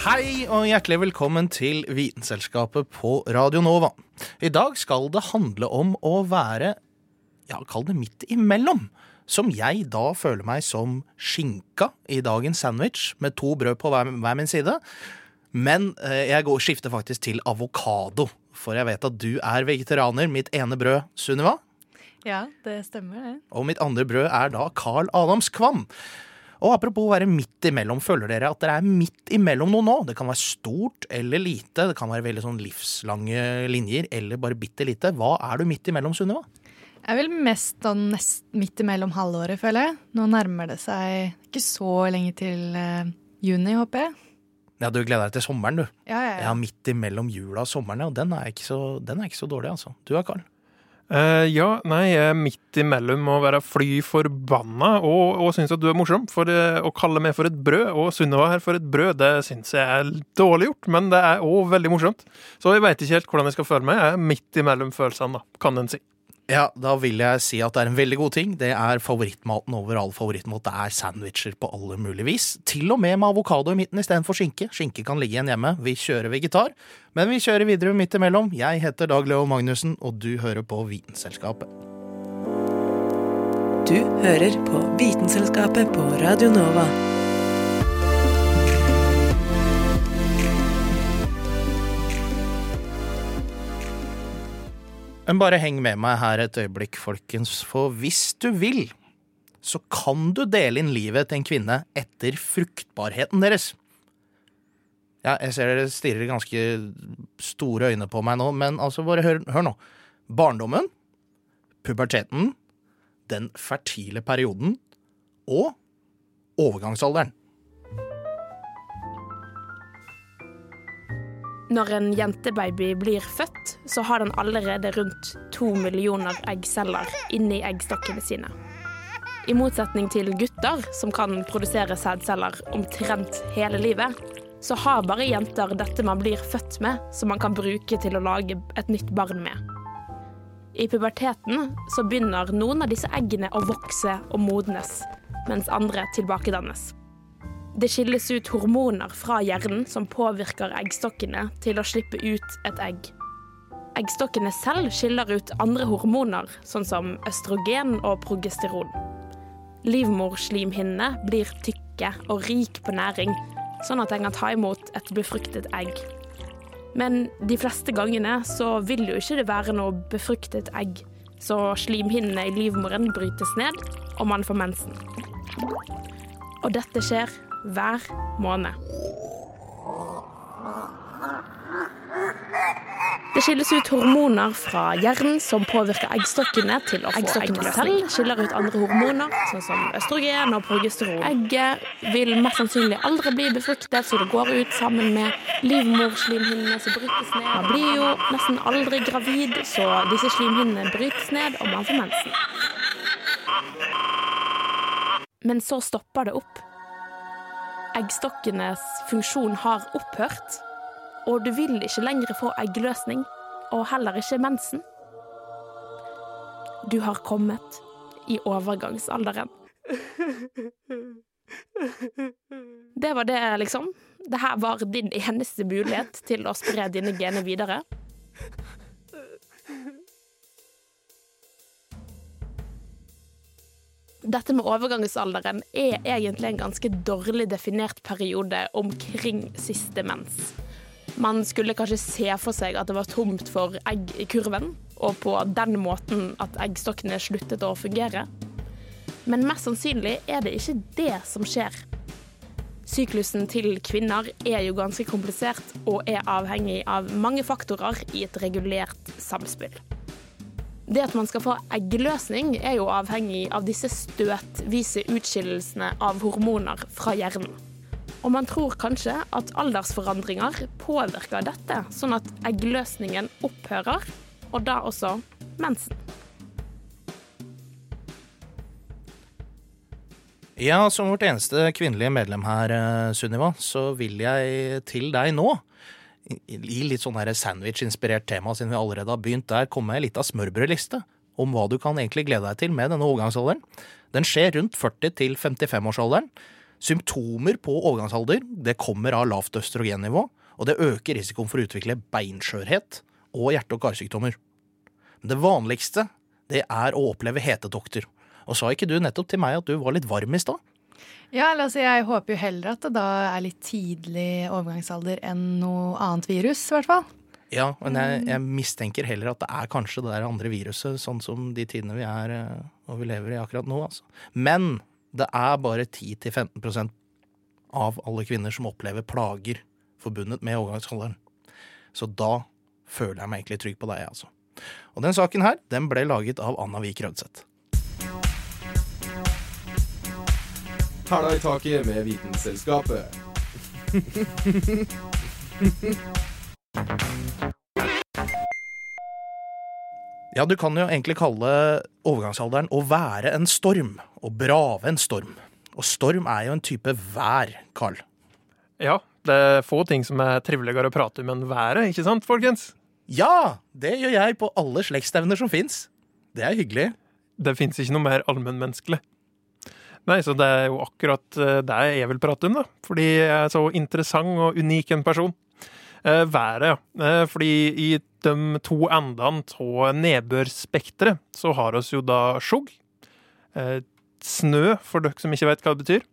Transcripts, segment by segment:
Hei og hjertelig velkommen til Vitenselskapet på Radio Nova. I dag skal det handle om å være, ja, kall det midt imellom. Som jeg da føler meg som skinka i dagens sandwich med to brød på hver, hver min side. Men eh, jeg går, skifter faktisk til avokado, for jeg vet at du er vegetarianer. Mitt ene brød, Sunniva, Ja, det stemmer det. og mitt andre brød er da Carl Adams Kvam. Og apropos være midt imellom, føler dere at dere er midt imellom noe nå? Det kan være stort eller lite, det kan være veldig sånn livslange linjer, eller bare bitte lite. Hva er du midt imellom, Sunniva? Jeg er vel mest sånn nest midt imellom halvåret, føler jeg. Nå nærmer det seg ikke så lenge til eh, juni, håper jeg. Ja, du gleder deg til sommeren, du. Ja, ja, Ja, midt imellom jula og sommeren, ja. Den er ikke så, den er ikke så dårlig, altså. Du er Carl. Eh, ja, nei, jeg er midt imellom å være fly forbanna og, og synes at du er morsom. For uh, å kalle meg for et brød, og Sunniva her for et brød, det synes jeg er dårlig gjort, men det er òg veldig morsomt. Så jeg veit ikke helt hvordan jeg skal føle meg. Jeg er midt imellom følelsene, da, kan en si. Ja, da vil jeg si at det er en veldig god ting. Det er favorittmaten over all favorittmat. Det er sandwicher på alle mulige vis. Til og med med avokado i midten istedenfor skinke. Skinke kan ligge igjen hjemme. Vi kjører vegetar. Men vi kjører videre midt imellom. Jeg heter Dag Leo Magnussen, og du hører på Vitenselskapet. Du hører på Vitenselskapet på Radio Nova. Men bare heng med meg her et øyeblikk, folkens, for hvis du vil, så kan du dele inn livet til en kvinne etter fruktbarheten deres. Ja, jeg ser dere stirrer ganske store øyne på meg nå, men altså, bare hør, hør nå. Barndommen, puberteten, den fertile perioden og overgangsalderen. Når en jentebaby blir født, så har den allerede rundt to millioner eggceller inni eggstokkene sine. I motsetning til gutter, som kan produsere sædceller omtrent hele livet, så har bare jenter dette man blir født med, som man kan bruke til å lage et nytt barn med. I puberteten så begynner noen av disse eggene å vokse og modnes, mens andre tilbakedannes. Det skilles ut hormoner fra hjernen som påvirker eggstokkene til å slippe ut et egg. Eggstokkene selv skiller ut andre hormoner, sånn som østrogen og progesteron. Livmorslimhinnene blir tykke og rik på næring, sånn at en kan ta imot et befruktet egg. Men de fleste gangene så vil jo ikke det være noe befruktet egg, så slimhinnene i livmoren brytes ned, og man får mensen. Og dette skjer hver måned. Det skilles ut hormoner fra hjernen som påvirker eggstokkene til å få eggene selv. Skiller ut andre hormoner, sånn som østrogen og progesteron. Egget vil mest sannsynlig aldri bli befruktet, så det går ut sammen med livmorslimhinnene som brytes ned. Man blir jo nesten aldri gravid, så disse slimhinnene brytes ned, og man får mensen. Men så stopper det opp. Eggstokkenes funksjon har opphørt, og du vil ikke lenger få eggløsning, og heller ikke mensen. Du har kommet i overgangsalderen. Det var det, liksom. Det her var din eneste mulighet til å spre dine gener videre. Dette med overgangsalderen er egentlig en ganske dårlig definert periode omkring siste mens. Man skulle kanskje se for seg at det var tomt for egg i kurven, og på den måten at eggstokkene sluttet å fungere. Men mest sannsynlig er det ikke det som skjer. Syklusen til kvinner er jo ganske komplisert og er avhengig av mange faktorer i et regulert samspill. Det at man skal få eggløsning, er jo avhengig av disse støtvise utskillelsene av hormoner fra hjernen. Og man tror kanskje at aldersforandringer påvirker dette, sånn at eggløsningen opphører, og da også mensen. Ja, som vårt eneste kvinnelige medlem her, eh, Sunniva, så vil jeg til deg nå, i litt sånn sandwich-inspirert tema, siden vi allerede har begynt der, komme med ei lita smørbrødliste om hva du kan egentlig glede deg til med denne overgangsalderen. Den skjer rundt 40 til 55-årsalderen. Symptomer på overgangsalder det kommer av lavt østrogennivå, og det øker risikoen for å utvikle beinskjørhet og hjerte- og karsykdommer. Det vanligste det er å oppleve hetetokter. Og sa ikke du nettopp til meg at du var litt varm i stad? Ja, altså, Jeg håper jo heller at det da er litt tidlig overgangsalder enn noe annet virus, i hvert fall. Ja, men jeg, jeg mistenker heller at det er kanskje det der andre viruset, sånn som de tidene vi er eh, og vi lever i akkurat nå. Altså. Men det er bare 10-15% av alle kvinner som opplever plager forbundet med overgangsalderen. Så da føler jeg meg egentlig trygg på deg, altså. Og den saken her, den ble laget av Anna Vik Rødseth. Hæla i taket med Vitenselskapet. Ja, du kan jo egentlig kalle overgangsalderen å være en storm, Å brave en storm. Og storm er jo en type vær, Carl. Ja, det er få ting som er triveligere å prate om enn været, ikke sant, folkens? Ja, det gjør jeg på alle slektsstevner som fins. Det er hyggelig. Det fins ikke noe mer allmennmenneskelig. Nei, så det er jo akkurat eh, det jeg vil prate om, da. Fordi jeg er så interessant og unik en person. Eh, været, ja. Eh, fordi i de to endene av nedbørspekteret så har oss jo da skjugg. Eh, snø, for dere som ikke vet hva det betyr.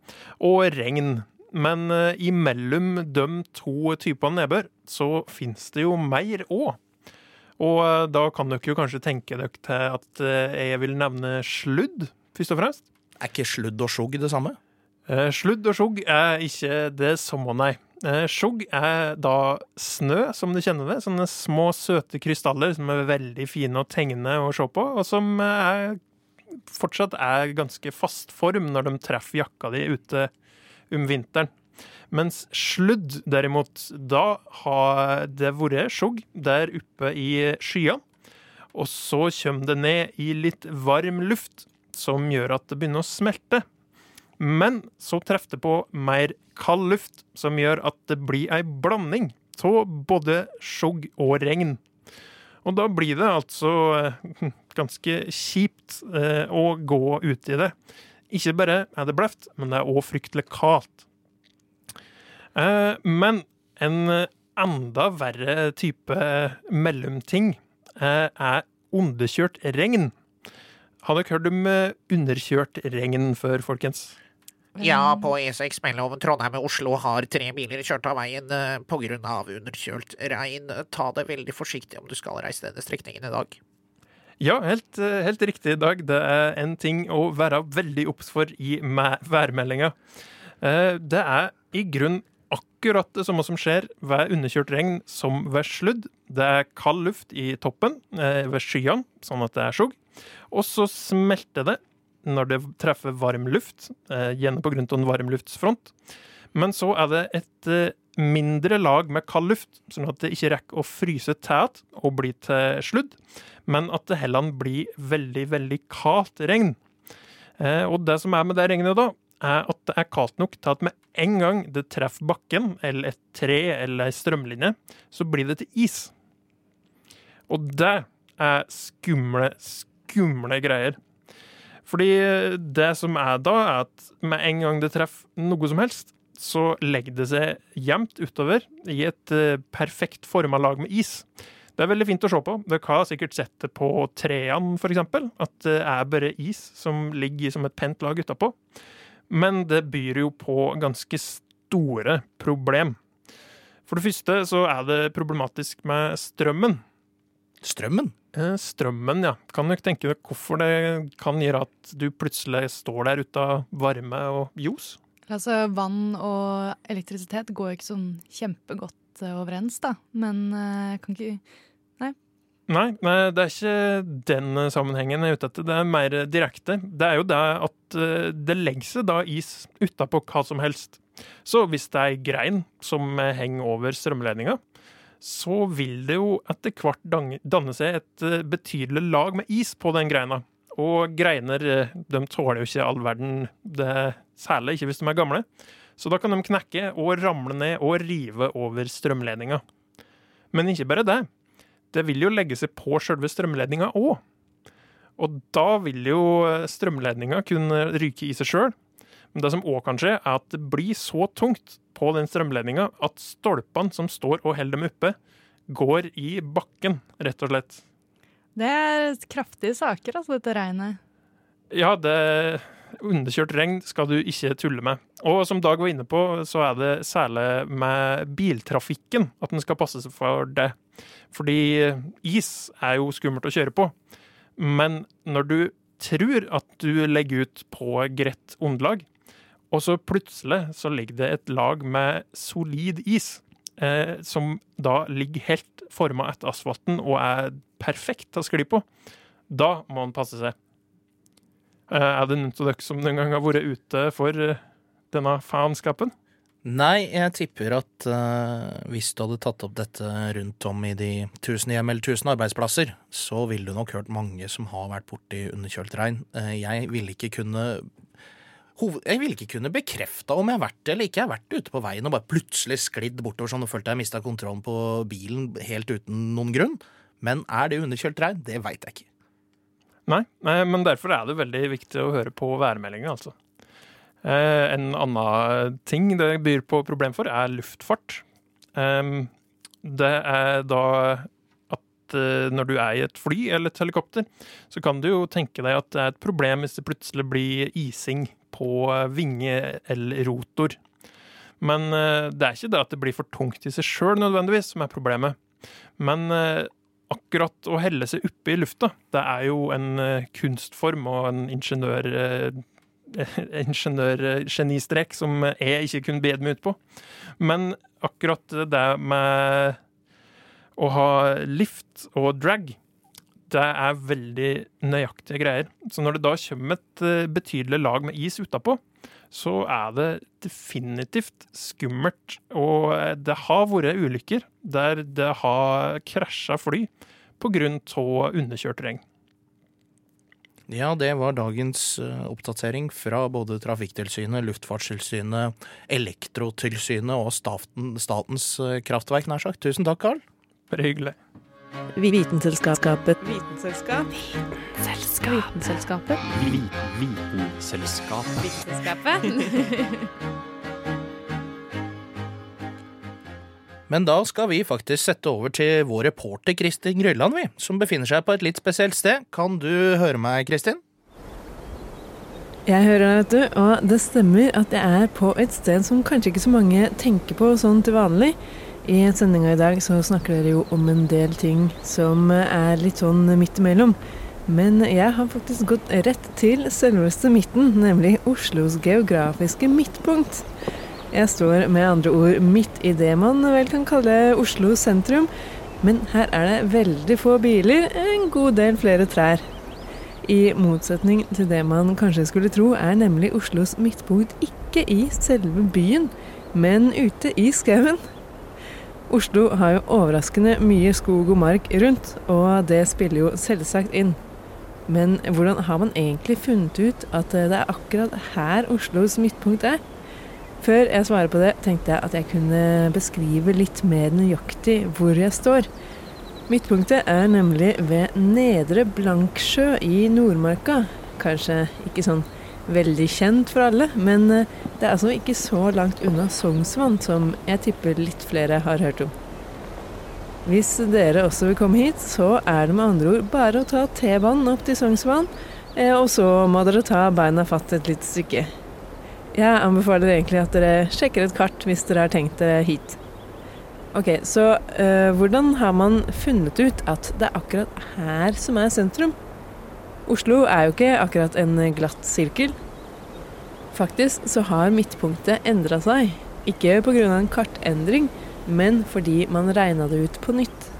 Og regn. Men imellom de to typene nedbør så fins det jo mer òg. Og da kan dere jo kanskje tenke dere til at jeg vil nevne sludd, først og fremst. Er ikke sludd og sjugg det samme? Eh, Sludd og sjugg er ikke det samme, nei. Eh, sjugg er da snø, som du kjenner det. Sånne små, søte krystaller som er veldig fine å tegne og se på, og som er, fortsatt er ganske fast form når de treffer jakka di ute om vinteren. Mens sludd, derimot, da har det vært sjugg der oppe i skyene. Og så kommer det ned i litt varm luft, som gjør at det begynner å smelte. Men så treffer det på mer kald luft, som gjør at det blir ei blanding av både skjugg og regn. Og da blir det altså eh, ganske kjipt eh, å gå ut i det. Ikke bare er det bløft, men det er òg fryktelig kaldt. Eh, men en enda verre type mellomting er underkjørt regn. Har dere hørt om eh, underkjørt regn før, folkens? Ja, på E6 mellom Trondheim og Oslo har tre biler kjørt av veien pga. på grunn av underkjølt regn. Ta det veldig forsiktig om du skal reise denne strekningen i dag. Ja, helt, eh, helt riktig, Dag. Det er en ting å være veldig obs for i værmeldinga. Eh, Det er i grunn akkurat det samme som skjer ved underkjørt regn som ved sludd. Det er kald luft i toppen eh, ved skyene, sånn at det er skjugg. Og så smelter det når det treffer varm luft, eh, gjerne av en varmluftsfront. Men så er det et eh, mindre lag med kald luft, sånn at det ikke rekker å fryse til og bli til sludd, men at det heller blir veldig, veldig kaldt regn. Og det som er med det regnet, da, er at det er kaldt nok til at med en gang det treffer bakken, eller et tre eller ei strømlinje, så blir det til is. Og det er skumle, skumle greier. Fordi det som er da, er at med en gang det treffer noe som helst, så legger det seg jevnt utover i et eh, perfekt forma lag med is. Det er veldig fint å se på. Dere har sikkert sett det på trærne, f.eks. At det er bare is som ligger som et pent lag utapå. Men det byr jo på ganske store problem. For det første så er det problematisk med strømmen. Strømmen? Eh, Strømmen, ja. Kan nok tenke deg hvorfor det kan gjøre at du plutselig står der ute av varme og ljos? Altså, vann og elektrisitet går jo ikke sånn kjempegodt eh, overens, da. Men jeg kan ikke Nei. Nei, det er ikke den eh, sammenhengen jeg er ute etter. Det er mer direkte. Det er jo det at eh, det legger seg da is utapå hva som helst. Så hvis det er ei grein som eh, henger over strømledninga, så vil det jo etter hvert danne seg et eh, betydelig lag med is på den greina. Og greiner eh, de tåler jo ikke all verden, det, særlig ikke hvis de er gamle. Så da kan de knekke og ramle ned og rive over strømledninga. Men ikke bare det. Det vil jo legge seg på sjølve strømledninga òg. Og da vil jo strømledninga kunne ryke i seg sjøl. Men det som òg kan skje, er at det blir så tungt på den strømledninga at stolpene som står og holder dem oppe, går i bakken, rett og slett. Det er kraftige saker, altså, dette regnet. Ja, det underkjørt regn skal du ikke tulle med. Og som Dag var inne på, så er det særlig med biltrafikken at en skal passe seg for det. Fordi is er jo skummelt å kjøre på. Men når du tror at du legger ut på greit underlag, og så plutselig så ligger det et lag med solid is, eh, som da ligger helt forma etter asfalten og er perfekt å skli på, da må en passe seg. Eh, er det noen av dere som noen gang har vært ute for eh, denne faenskapen? Nei, jeg tipper at uh, hvis du hadde tatt opp dette rundt om i de tusen hjem eller tusen arbeidsplasser, så ville du nok hørt mange som har vært borti underkjølt regn. Uh, jeg ville ikke kunne jeg ville ikke kunne bekrefta om jeg har vært det eller ikke. Jeg har vært ute på veien og bare plutselig sklidd bortover sånn og følt jeg mista kontrollen på bilen helt uten noen grunn. Men er det underkjølt regn? Det veit jeg ikke. Nei, men derfor er det veldig viktig å høre på værmeldinga, altså. Eh, en annen ting det byr på problem for, er luftfart. Det er da at eh, når du er i et fly eller et helikopter, så kan du jo tenke deg at det er et problem hvis det plutselig blir ising på eh, vinge eller rotor. Men det er ikke det at det blir for tungt i seg sjøl nødvendigvis som er problemet. Men akkurat å helle seg oppe i lufta, det er jo en eh, kunstform og en ingeniør... eh, ingeniørgenistrek som jeg ikke kunne bedt meg ut på. Men akkurat det med å ha lift og drag, det er veldig nøyaktige greier. Så når det da kommer et eh, betydelig lag med is utapå, så er det definitivt skummelt. Og eh, det har vært ulykker der det har krasja fly pga. underkjørt regn. Ja, det var dagens eh, oppdatering fra både Trafikktilsynet, Luftfartstilsynet, Elektrotilsynet og staten, Statens eh, kraftverk, nær sagt. Tusen takk, Carl. Bare hyggelig. Vitenselskapet. Vitenselskap. Vitenselskapet. Vitenselskapet. Vitenselskapet. Men da skal vi faktisk sette over til vår reporter Kristin Grylland, vi, som befinner seg på et litt spesielt sted. Kan du høre meg, Kristin? Jeg hører deg, vet du, og det stemmer at jeg er på et sted som kanskje ikke så mange tenker på sånn til vanlig. I sendinga i dag så snakker dere jo om en del ting som er litt sånn midt imellom. Men jeg har faktisk gått rett til selveste midten, nemlig Oslos geografiske midtpunkt. Jeg står med andre ord midt i det man vel kan kalle Oslo sentrum, men her er det veldig få biler, en god del flere trær. I motsetning til det man kanskje skulle tro, er nemlig Oslos midtpunkt ikke i selve byen, men ute i skauen. Oslo har jo overraskende mye skog og mark rundt, og det spiller jo selvsagt inn. Men hvordan har man egentlig funnet ut at det er akkurat her Oslos midtpunkt er? Før jeg svarer på det, tenkte jeg at jeg kunne beskrive litt mer nøyaktig hvor jeg står. Midtpunktet er nemlig ved Nedre Blanksjø i Nordmarka. Kanskje ikke sånn veldig kjent for alle, men eh, det er altså ikke så langt unna Sognsvann, som jeg tipper litt flere har hørt om. Hvis dere også vil komme hit, så er det med andre ord bare å ta T-banen opp til Sognsvann, eh, og så må dere ta beina fatt et lite stykke. Jeg anbefaler egentlig at dere sjekker et kart hvis dere har tenkt dere hit. Ok, så øh, hvordan har man funnet ut at det er akkurat her som er sentrum? Oslo er jo ikke akkurat en glatt sirkel. Faktisk så har midtpunktet endra seg. Ikke pga. en kartendring, men fordi man regna det ut på nytt.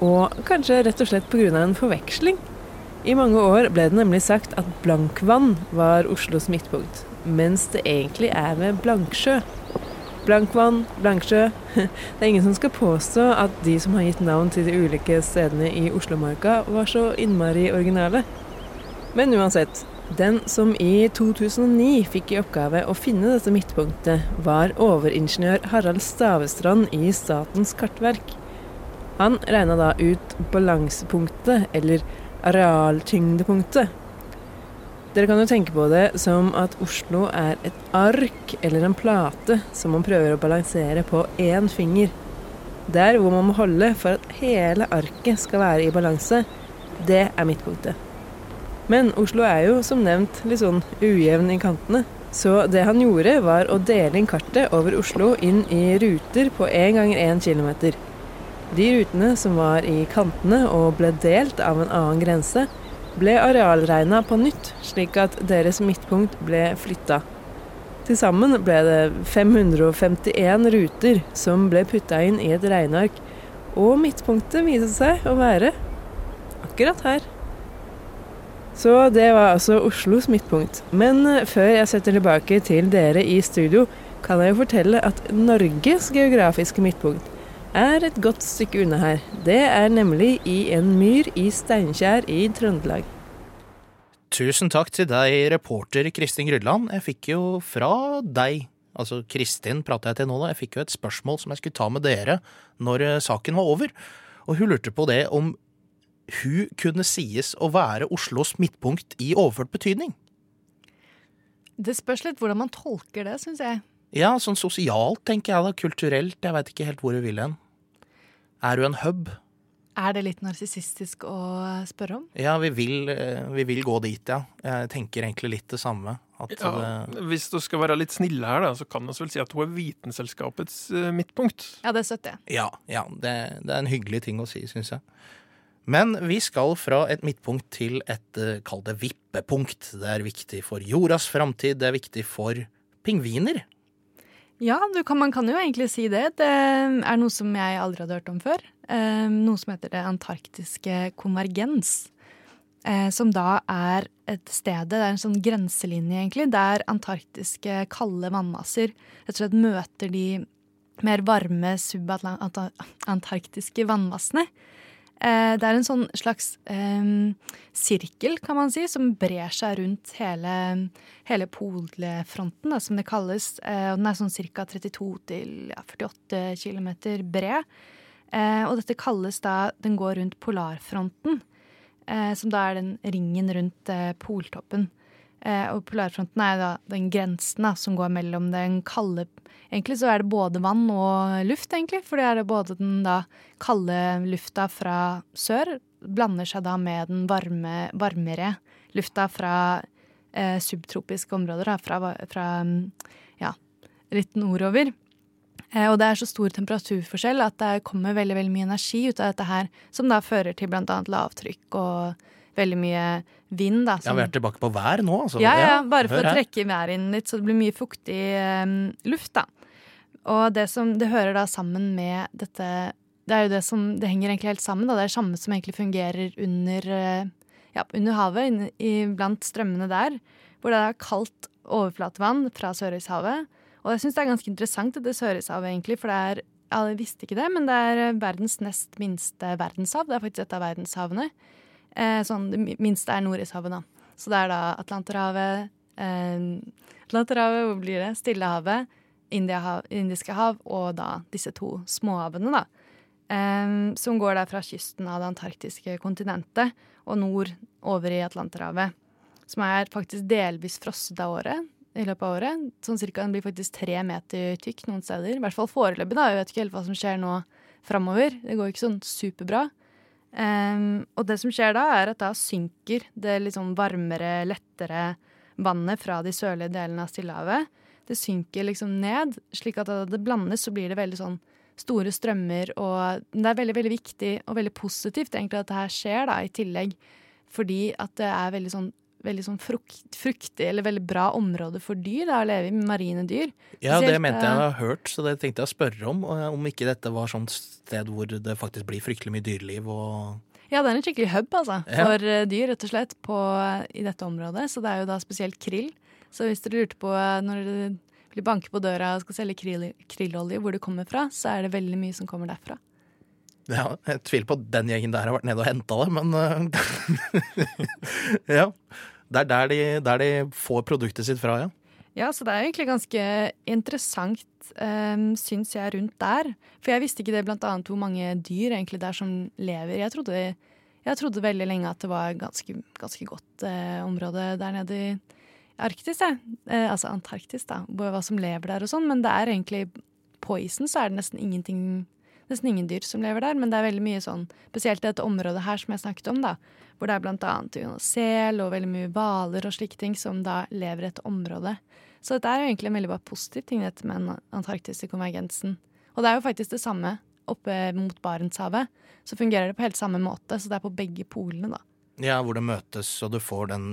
og kanskje rett og slett pga. en forveksling. I mange år ble det nemlig sagt at Blankvann var Oslos midtpunkt, mens det egentlig er ved Blanksjø. Blankvann, Blanksjø Det er ingen som skal påstå at de som har gitt navn til de ulike stedene i Oslomarka, var så innmari originale. Men uansett, den som i 2009 fikk i oppgave å finne dette midtpunktet, var overingeniør Harald Stavestrand i Statens kartverk. Han regna da ut balansepunktet, eller arealtyngdepunktet. Dere kan jo tenke på det som at Oslo er et ark eller en plate som man prøver å balansere på én finger. Der hvor man må holde for at hele arket skal være i balanse, det er midtpunktet. Men Oslo er jo som nevnt litt sånn ujevn i kantene. Så det han gjorde, var å dele inn kartet over Oslo inn i ruter på én ganger én kilometer. De rutene som var i kantene og ble delt av en annen grense, ble arealregna på nytt, slik at deres midtpunkt ble flytta. Til sammen ble det 551 ruter som ble putta inn i et regneark, og midtpunktet viste seg å være akkurat her. Så det var altså Oslos midtpunkt. Men eh, før jeg setter tilbake til dere i studio, kan jeg jo fortelle at Norges geografiske midtpunkt er et godt stykke unna her. Det er nemlig i en myr i Steinkjer i Trøndelag. Tusen takk til deg, reporter Kristin Grydland. Jeg fikk jo fra deg, altså Kristin prater jeg til nå, da, jeg fikk jo et spørsmål som jeg skulle ta med dere når eh, saken var over. Og hun lurte på det om hun kunne sies å være Oslos midtpunkt i overført betydning. Det spørs litt hvordan man tolker det, syns jeg. Ja, sånn sosialt, tenker jeg da. Kulturelt. Jeg veit ikke helt hvor hun vil hen. Er hun en hub? Er det litt narsissistisk å spørre om? Ja, vi vil, eh, vi vil gå dit, ja. Jeg tenker egentlig litt det samme. At Ja, det, hvis du skal være litt snille her, da, så kan vi vel si at hun er Vitenselskapets eh, midtpunkt. Ja, det støtter jeg. ja, ja det, det er en hyggelig ting å si, syns jeg. Men vi skal fra et midtpunkt til et, eh, kall det vippepunkt. Det er viktig for jordas framtid, det er viktig for pingviner. Ja, kan, man kan jo egentlig si det. Det er noe som jeg aldri hadde hørt om før. Eh, noe som heter det antarktiske konvergens. Eh, som da er et sted, det er en sånn grenselinje egentlig, der antarktiske kalde vannmasser rett og slett møter de mer varme subantarktiske vannmassene. Eh, det er en sånn slags eh, sirkel, kan man si, som brer seg rundt hele, hele polefronten, da, som det kalles. Og den er sånn ca. 32 til ja, 48 km bred. Eh, og dette kalles da Den går rundt polarfronten, eh, som da er den ringen rundt poltoppen. Eh, og polarfronten er da den grensen da, som går mellom den kalde Egentlig så er det både vann og luft, egentlig. For det er det både den da kalde lufta fra sør blander seg da med den varme, varmere lufta fra eh, subtropiske områder, da, fra, fra ja, litt nordover. Eh, og det er så stor temperaturforskjell at det kommer veldig, veldig mye energi ut av dette her, som da fører til annet lavtrykk og veldig mye vind. Da, Ja, vi er tilbake på vær nå, altså. ja, ja, bare for hør å trekke været inn litt, så det blir mye fuktig um, luft, da. Og det som det hører da sammen med dette Det er jo det som Det henger egentlig helt sammen, da. Det er det samme som egentlig fungerer under eh, ja, under havet, inne i- blant strømmene der, hvor det er kaldt overflatevann fra Sørøyshavet. Og jeg syns det er ganske interessant, dette Sørøyshavet, egentlig, for det er ja, jeg visste ikke det, men det er eh, verdens nest minste verdenshav. Det er faktisk et av verdenshavene. Eh, sånn, det minste er Nordishavet, da. Så det er da Atlanterhavet, eh, Atlanterhavet, hvor blir det? Stillehavet, Indiahav, Indiske hav og da disse to småhavene, da. Eh, som går der fra kysten av det antarktiske kontinentet og nord over i Atlanterhavet. Som er faktisk delvis frosset av året. I løpet av året. Sånn cirka, Den blir faktisk tre meter tykk noen steder. I hvert fall foreløpig. da, Jeg vet ikke helt hva som skjer nå framover. Det går ikke sånn superbra. Ehm, og det som skjer da, er at da synker det litt sånn varmere, lettere vannet fra de sørlige delene av Stillehavet. Det synker liksom ned, slik at da det blandes, så blir det veldig sånn store strømmer. Og det er veldig, veldig viktig og veldig positivt egentlig at det her skjer, da, i tillegg. Fordi at det er veldig sånn veldig sånn frukt, fruktig eller veldig bra område for dyr, da, å leve i marine dyr. Ja, det mente jeg har hørt, så det tenkte jeg å spørre om. Om ikke dette var sånt sted hvor det faktisk blir fryktelig mye dyreliv og Ja, det er en skikkelig hub altså, Ja. for eh, dyr, rett og slett, på, i dette området. Så det er jo da spesielt krill. Så hvis dere lurte på eh, når dere banker banke på døra og skal selge krill, krillolje, hvor det kommer fra, så er det veldig mye som kommer derfra. Ja, jeg tviler på at den gjengen der har vært nede og henta det, men eh, Ja. Det er der de, der de får produktet sitt fra, ja. Ja, så det er egentlig ganske interessant, um, syns jeg, rundt der. For jeg visste ikke det blant annet hvor mange dyr egentlig der som lever. Jeg trodde, jeg trodde veldig lenge at det var ganske, ganske godt uh, område der nede i Arktis, jeg. Uh, altså Antarktis, da. Hva som lever der og sånn. Men det er egentlig På isen så er det nesten ingenting Nesten ingen dyr som lever der, men det er veldig mye sånn Spesielt dette området her som jeg snakket om, da. Hvor det er blant annet sel og veldig mye hvaler og slike ting som da lever i et område. Så dette er jo egentlig en veldig bare positiv ting, dette med den antarktiske konvergensen. Og det er jo faktisk det samme oppe mot Barentshavet. Så fungerer det på helt samme måte, så det er på begge polene, da. Ja, hvor det møtes, og du får den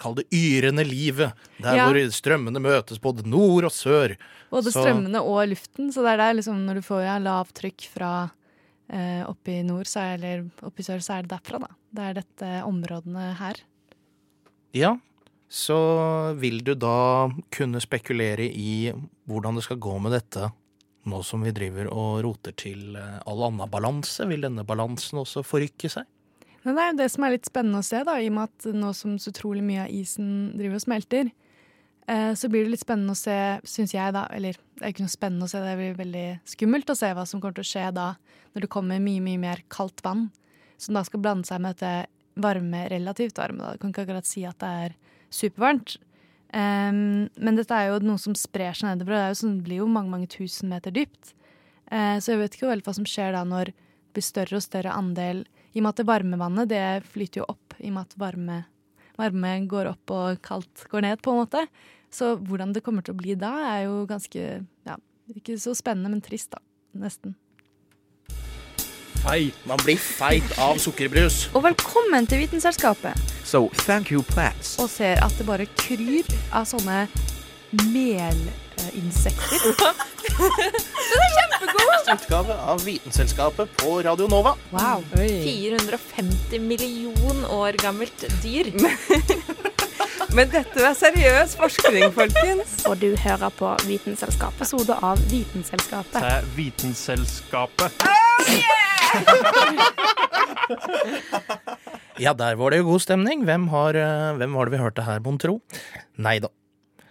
Kall det yrende livet. Der Ja. hvor strømmene møtes både nord og sør. Både Så- strømmene og luften. Så det er der liksom når du får ja, lavtrykk fra eh, oppe i nord, så er, eller oppe i sør, så er det derfra, da. Det er dette områdene her. Ja, så vil du da kunne spekulere i hvordan det skal gå med dette nå som vi driver og roter til eh, all annen balanse. Vil denne balansen også forrykke seg? Men det er jo det som er litt spennende å se, da, i og med at nå som så utrolig mye av isen driver og smelter, eh, så blir det litt spennende å se, syns jeg, da Eller det er ikke noe spennende å se, det blir veldig skummelt å se hva som kommer til å skje da når det kommer mye, mye mer kaldt vann, som da skal blande seg med dette varme, relativt varme. Da. Du kan ikke akkurat si at det er supervarmt. Um, men dette er jo noe som sprer seg nedover, og det, sånn, det blir jo mange, mange tusen meter dypt. Uh, så jeg vet ikke hva som skjer da når det blir større og større andel I og med at det varmevannet det flyter jo opp, i og med at varme, varme går opp og kaldt går ned, på en måte. Så hvordan det kommer til å bli da, er jo ganske ja, ikke så spennende, men trist, da. Nesten. Feit. Man blir feit av sukkerbrus. Og velkommen til Vitenselskapet. So, thank you, plants. Og ser at det bare kryr av sånne melinsekter. Utgave av Vitenselskapet på Radio Nova. Wow. Oi. 450 million år gammelt dyr. Men dette er seriøs forskning, folkens. Og du hører på Vitenselskapet. Episode av Vitenselskapet. Til Vitenselskapet. Ja, der var det jo god stemning. Hvem, har, eh, hvem var det vi hørte her, mon tro? Nei da.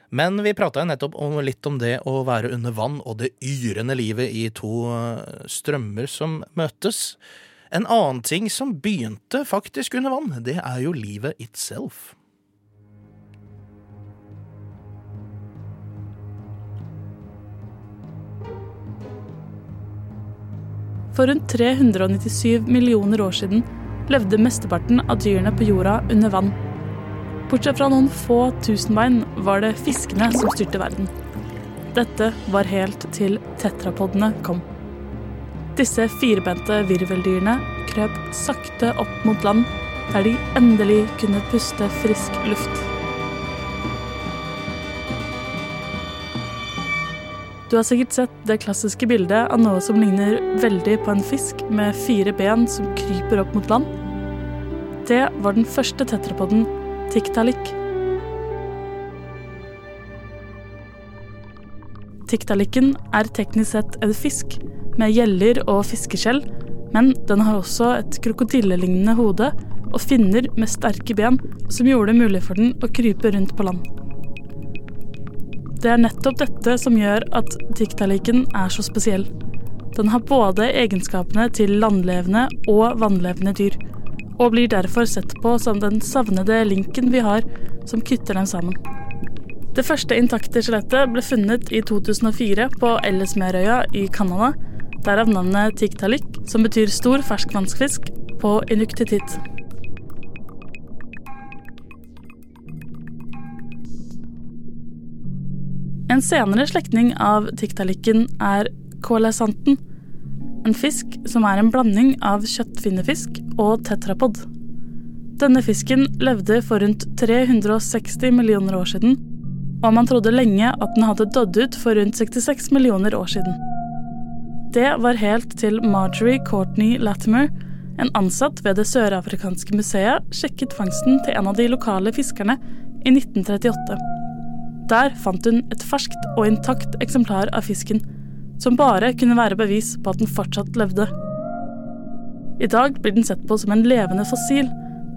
Men vi prata nettopp om, litt om det å være under vann og det yrende livet i to eh, strømmer som møtes. En annen ting som begynte faktisk under vann, det er jo livet itself. For rundt 397 millioner år siden levde mesteparten av dyrene på jorda under vann. Bortsett fra noen få tusenbein var det fiskene som styrte verden. Dette var helt til tetrapodene kom. Disse firbente virveldyrene krøp sakte opp mot land, der de endelig kunne puste frisk luft. Du har sikkert sett det klassiske bildet av noe som ligner veldig på en fisk med fire ben som kryper opp mot land. Det var den første tetrapoden, Tiktaalik. Tiktalikken er teknisk sett en fisk med gjeller og fiskeskjell, men den har også et krokodillelignende hode og finner med sterke ben som gjorde det mulig for den å krype rundt på land. Det er nettopp dette som gjør at tiktaliken er så spesiell. Den har både egenskapene til landlevende og vannlevende dyr, og blir derfor sett på som den savnede linken vi har som kutter dem sammen. Det første intakte skjelettet ble funnet i 2004 på Ellesmerøya i Canada, derav navnet tiktalik, som betyr stor ferskvannsfisk på inuktititt. En senere slektning av tiktalikken er koalesanten, en fisk som er en blanding av kjøttfinnefisk og tetrapod. Denne fisken levde for rundt 360 millioner år siden, og man trodde lenge at den hadde dødd ut for rundt 66 millioner år siden. Det var helt til Marjorie Courtney Latimer, en ansatt ved det sørafrikanske museet, sjekket fangsten til en av de lokale fiskerne i 1938. Der fant hun et ferskt og intakt eksemplar av fisken, som bare kunne være bevis på at den fortsatt levde. I dag blir den sett på som en levende fossil,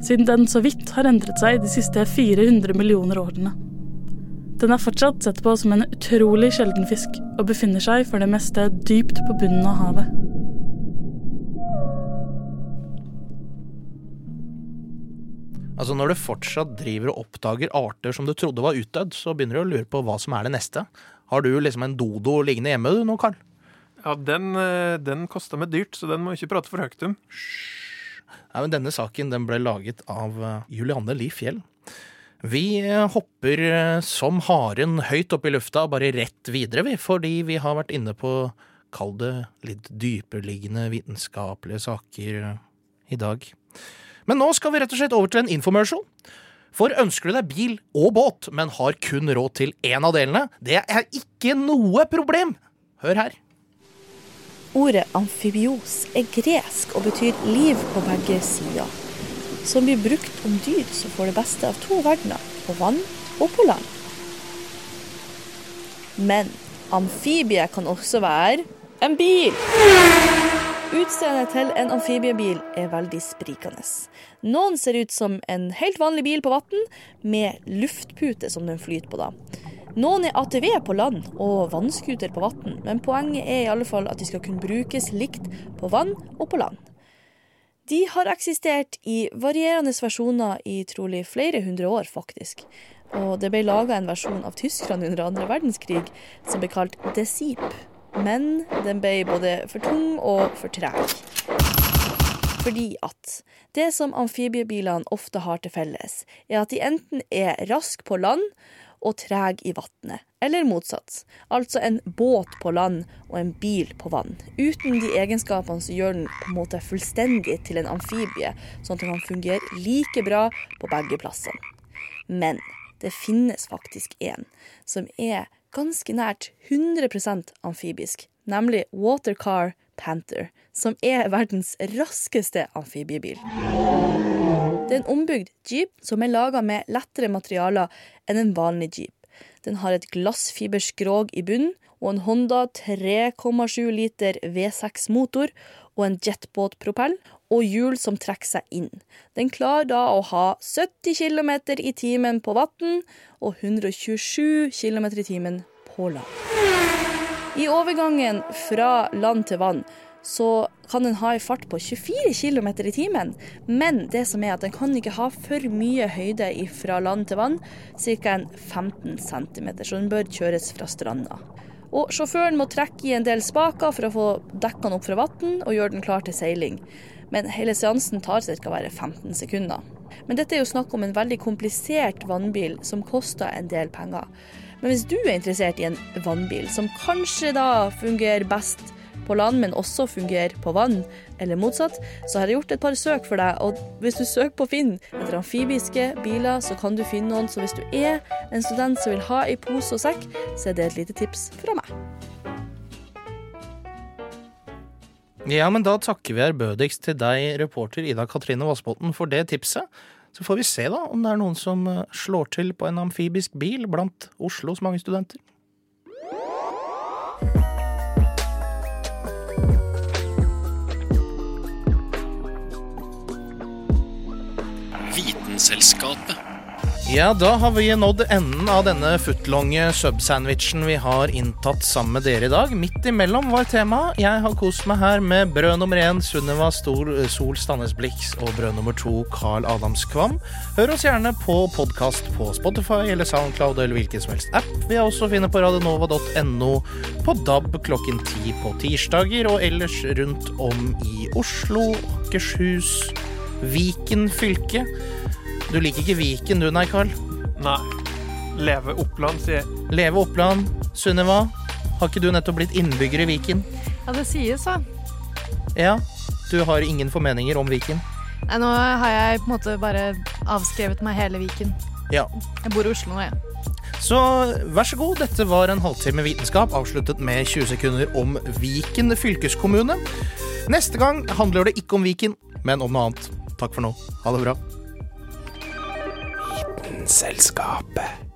siden den så vidt har endret seg de siste 400 millioner årene. Den er fortsatt sett på som en utrolig sjelden fisk, og befinner seg for det meste dypt på bunnen av havet. Altså Når du fortsatt driver og oppdager arter som du trodde var utdødd, så begynner du å lure på hva som er det neste. Har du liksom en dodo liggende hjemme du nå, Karl? Ja, den, eh, den kosta meg dyrt, så den må jeg ikke prate for høyt om. Ja, men Denne saken den ble laget av eh, Julianne Li Fjell. Vi eh, hopper som haren høyt opp i lufta, bare rett videre, vi, fordi vi har vært inne på, kall det, litt dypereliggende vitenskapelige saker i dag. Men nå skal vi rett og slett over til en infomercial. For ønsker du deg bil og båt, men har kun råd til én av delene, det er ikke noe problem. Hør her. Ordet amfibios er gresk og betyr liv på begge sider. Som blir brukt om dyr som får det beste av to verdener, på vann og på land. Men amfibie kan også være en bil. Utseendet til en amfibiebil er veldig sprikende. Noen ser ut som en helt vanlig bil på vann, med luftpute som den flyter på. da. Noen er ATV på land og vannskuter på vann, men poenget er i alle fall at de skal kunne brukes likt på vann og på land. De har eksistert i varierende versjoner i trolig flere hundre år, faktisk. Og det ble laga en versjon av tyskerne under andre verdenskrig som ble kalt Desip. Men den ble både for tung og for treg. Fordi at det som amfibiebilene ofte har til felles, er at de enten er raske på land og treg i vannet, eller motsatt. Altså en båt på land og en bil på vann. Uten de egenskapene som gjør den på en måte fullstendig til en amfibie, sånn at den kan fungere like bra på begge plassene. Men det finnes faktisk en som er ganske nært 100% amfibisk, nemlig Watercar Panther, som er verdens raskeste amfibiebil. Det er en ombygd jeep som er laga med lettere materialer enn en vanlig jeep. Den har et glassfiberskrog i bunnen og en Honda 3,7 liter V6-motor og en jetbåtpropell og hjul som trekker seg inn. Den klarer da å ha 70 km i timen på vann og 127 km i timen på land. I overgangen fra land til vann så kan den ha en fart på 24 km i timen. Men det som er at den kan ikke ha for mye høyde fra land til vann, ca. 15 cm, så den bør kjøres fra stranda. Og sjåføren må trekke i en del spaker for å få dekka den opp fra vann og gjøre den klar til seiling. Men hele seansen tar ca. 15 sekunder. Men dette er jo snakk om en veldig komplisert vannbil som koster en del penger. Men hvis du er interessert i en vannbil som kanskje da fungerer best på land, men også fungerer på vann, eller motsatt, så har jeg gjort et par søk for deg. Og hvis du søker på Finn etter amfibiske biler, så kan du finne noen. Så hvis du er en student som vil ha i pose og sekk, så er det et lite tips fra meg. Ja, men da takker vi ærbødigst til deg, reporter Ida Katrine Vassbotn, for det tipset. Så får vi se da om det er noen som eh, slår til på en amfibisk bil blant Oslos mange studenter. Vitenselskapet. Ja, da har vi nådd enden av denne footlonge sub-sandwichen vi har inntatt sammen med dere i dag. Midt imellom var temaet. Jeg har kost meg her med brød nummer én Sunniva Stol, Sol Stannes Blix og brød nummer to Carl Adams Kvam. Hør oss gjerne på podkast på Spotify eller Soundcloud eller hvilken som helst app. Vi er også finne på radionova.no, på DAB klokken ti på tirsdager og ellers rundt om i Oslo, Akershus, Viken fylke. Du liker ikke Viken du, nei, Carl? Nei. Leve Oppland, sier jeg. Leve Oppland. Sunniva, har ikke du nettopp blitt innbygger i Viken? Ja, det sies, da. Ja, du har ingen formeninger om Viken? Nei, Nå har jeg på en måte bare avskrevet meg hele Viken. Ja. Jeg bor i Oslo nå, jeg. Så vær så god, dette var en halvtime vitenskap avsluttet med 20 sekunder om Viken fylkeskommune. Neste gang handler det ikke om Viken, men om noe annet. Takk for nå. Ha det bra. Vitenselskapet.